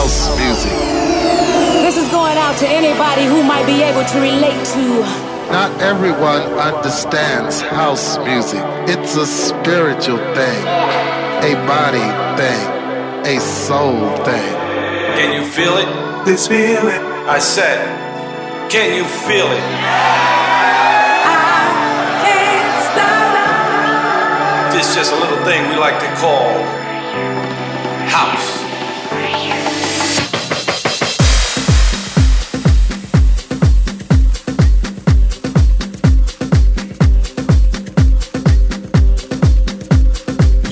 house music. This is going out to anybody who might be able to relate to. Not everyone understands house music. It's a spiritual thing, a body thing, a soul thing. Can you feel it? This feeling. I said, can you feel it? This is just a little thing we like to call house.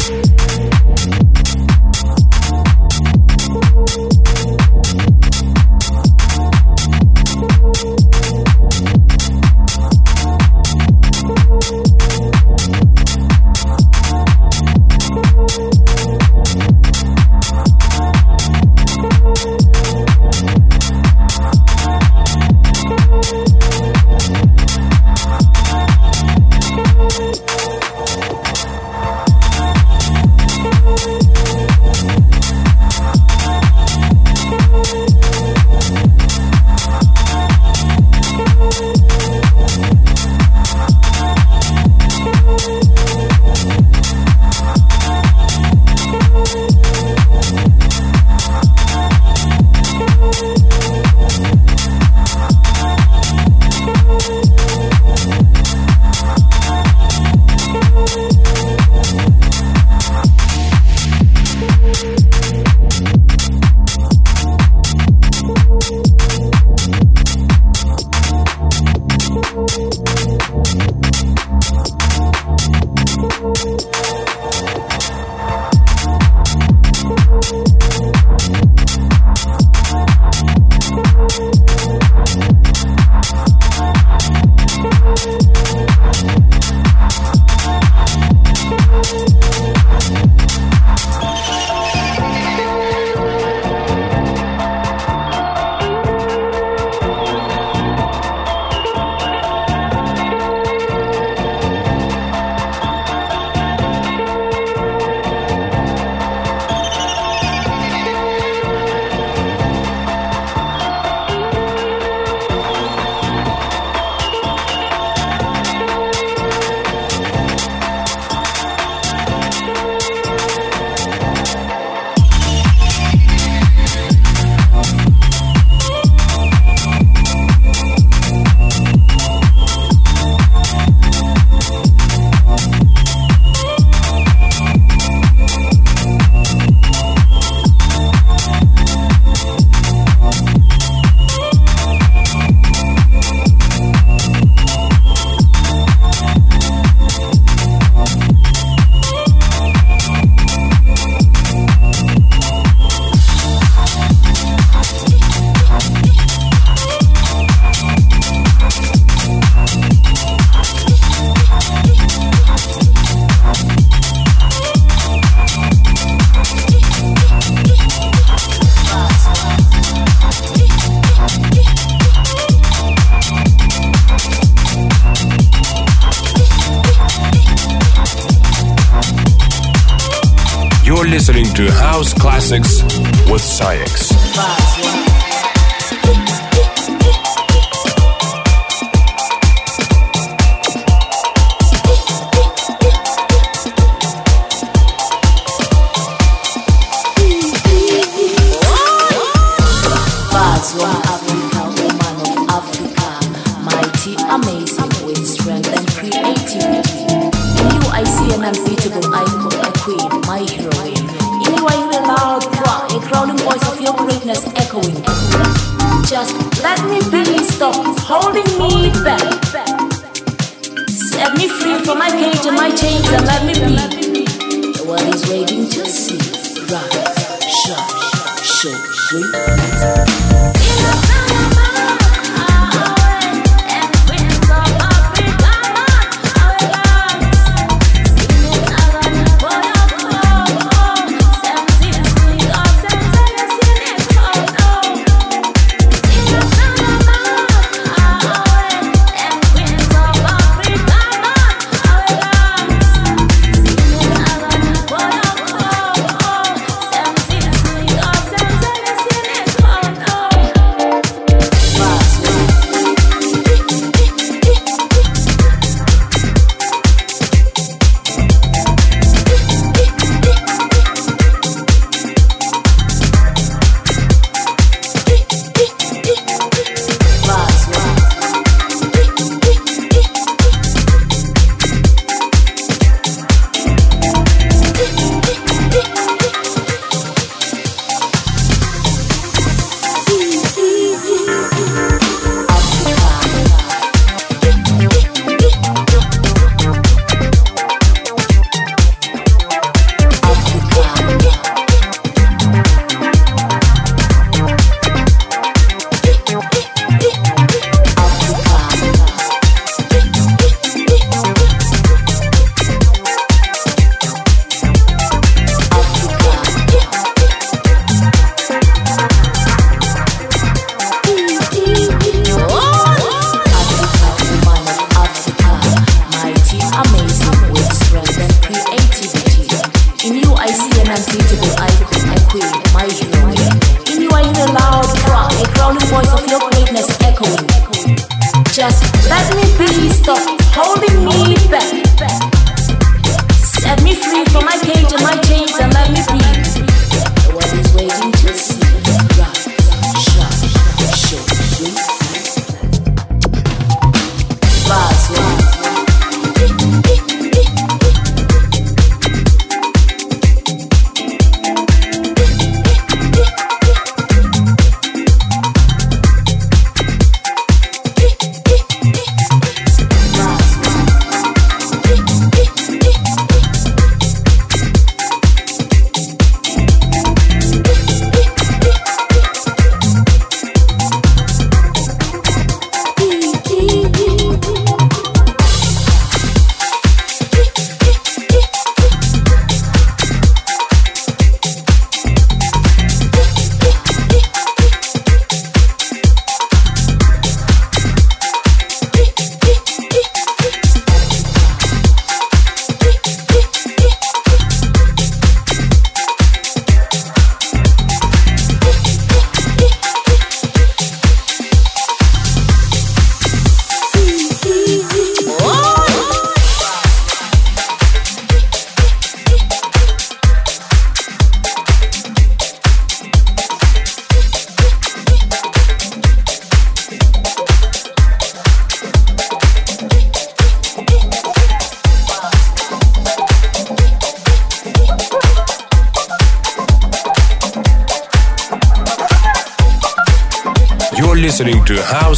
Thank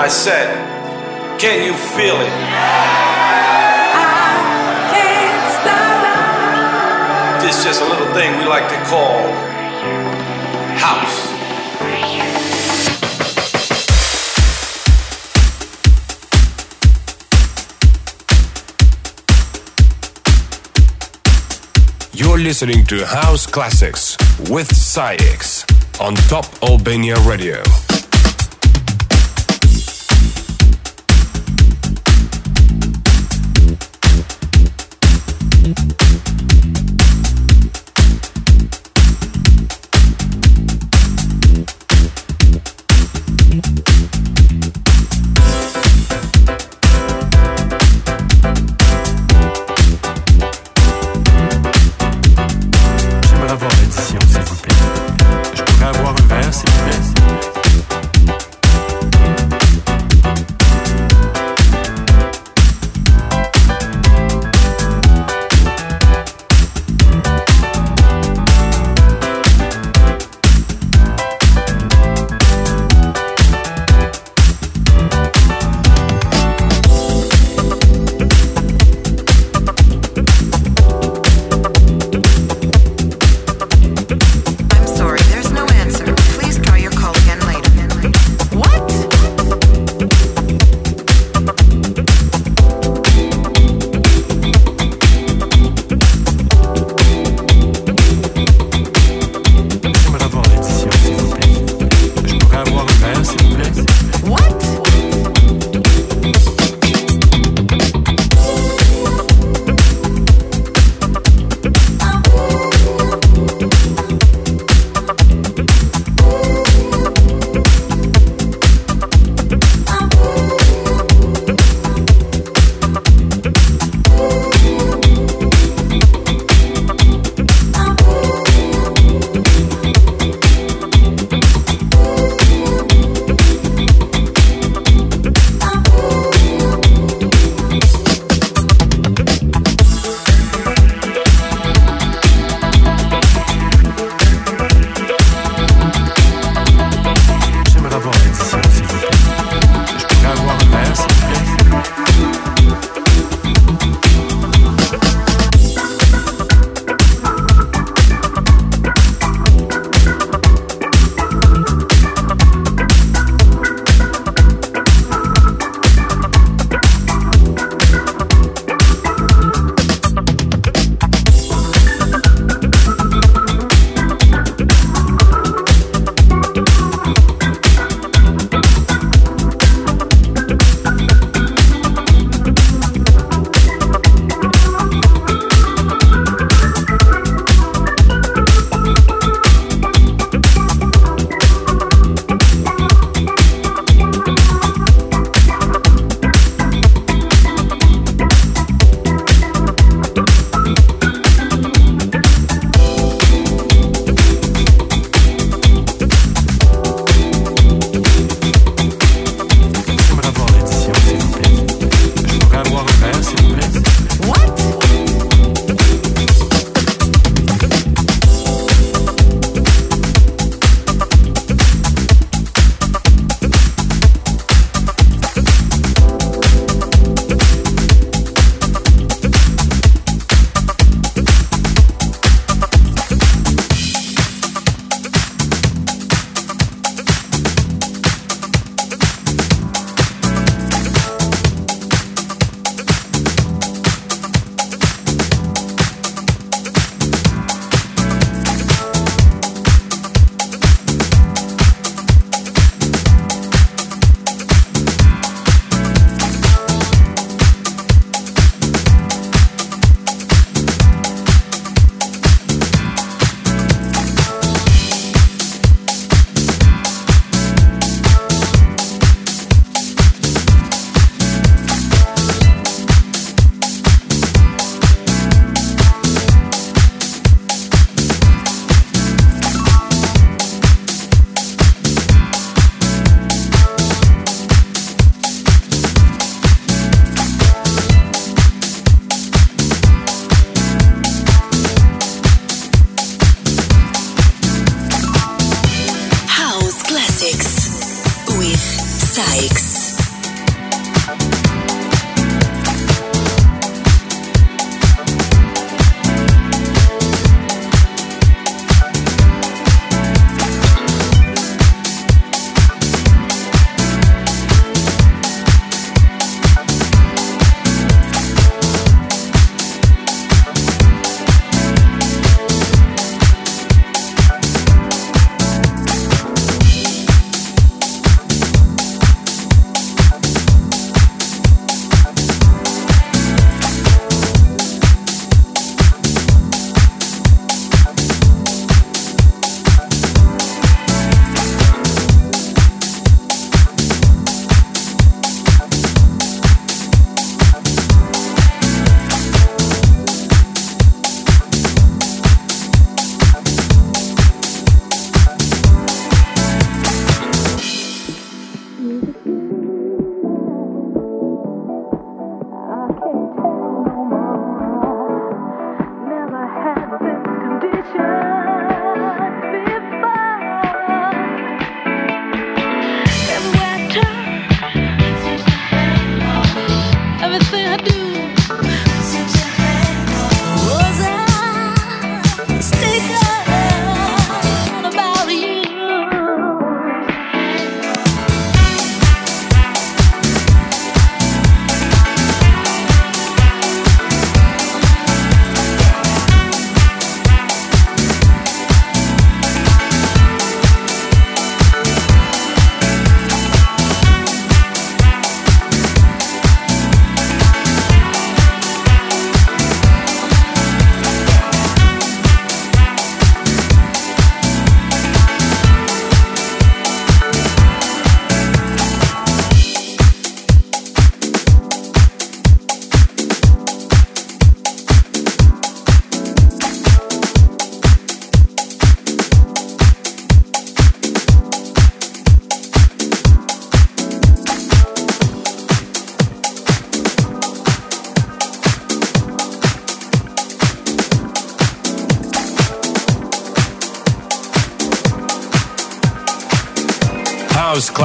I said, can you feel it? I can't stop. This is just a little thing we like to call house. You're listening to House Classics with SAIX on Top Albania Radio.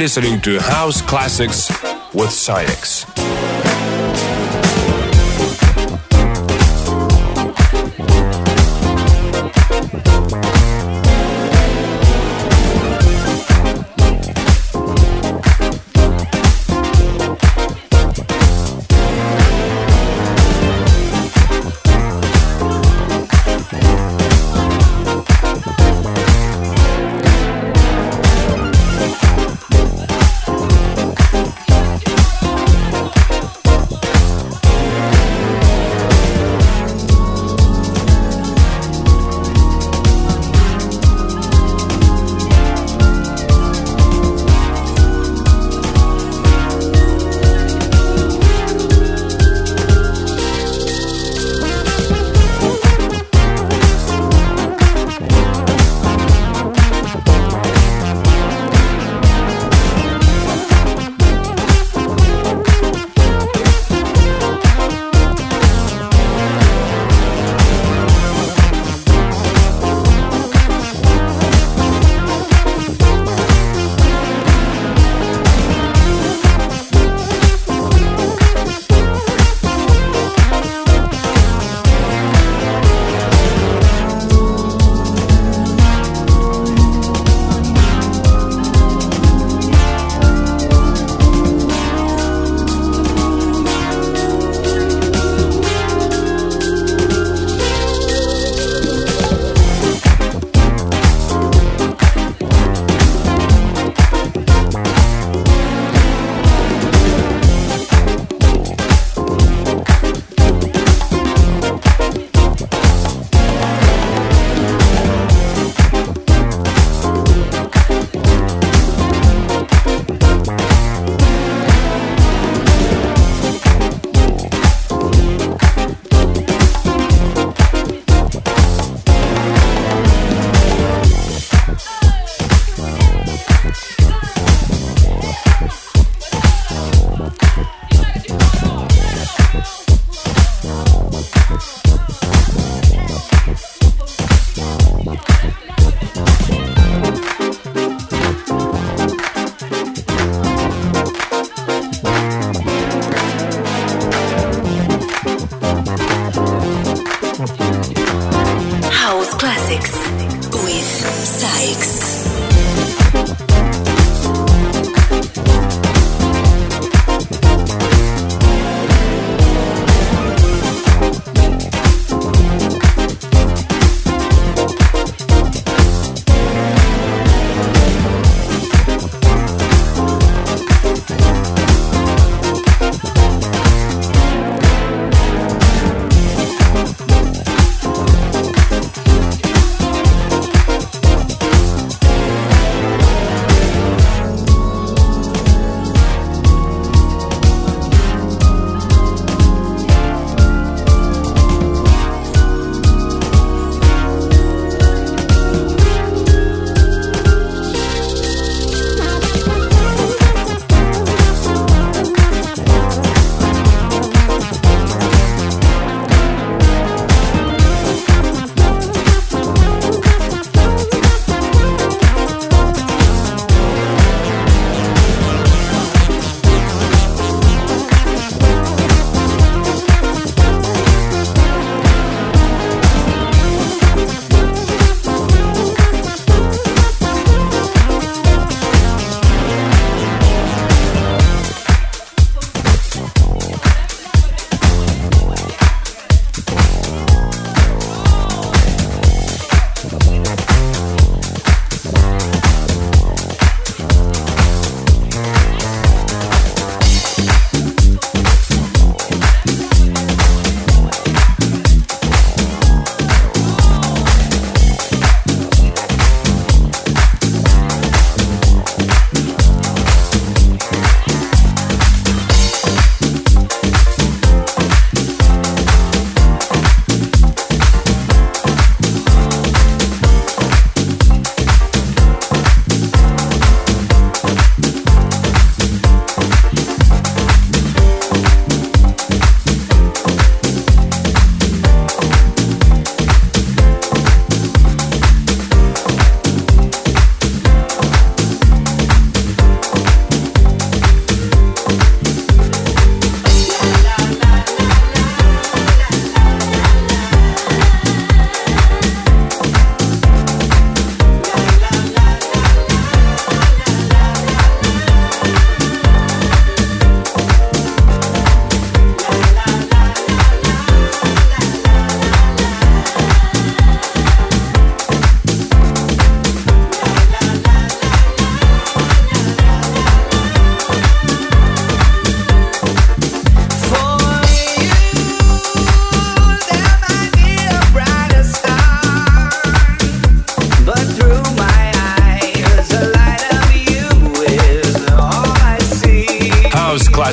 Listening to House Classics with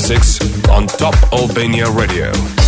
SAIX. Albania Radio.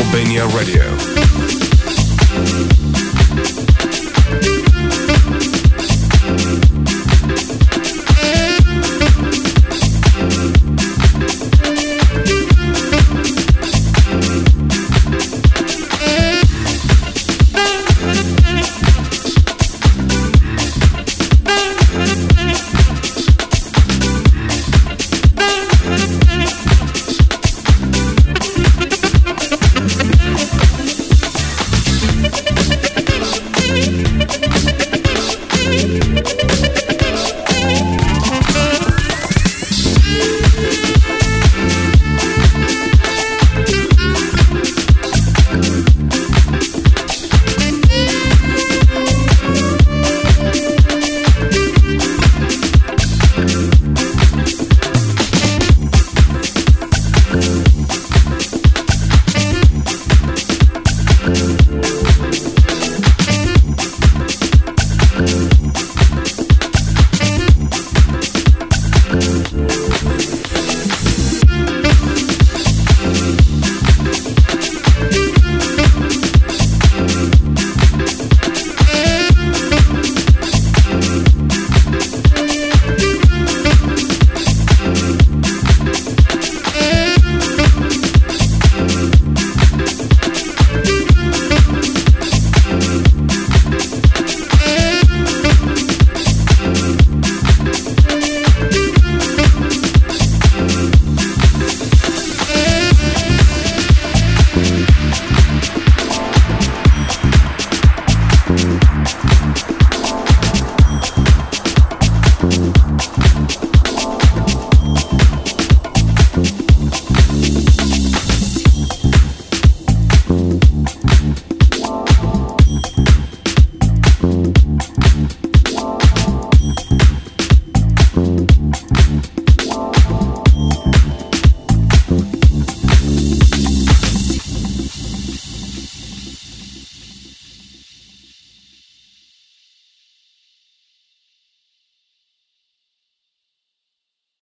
Albania Radio.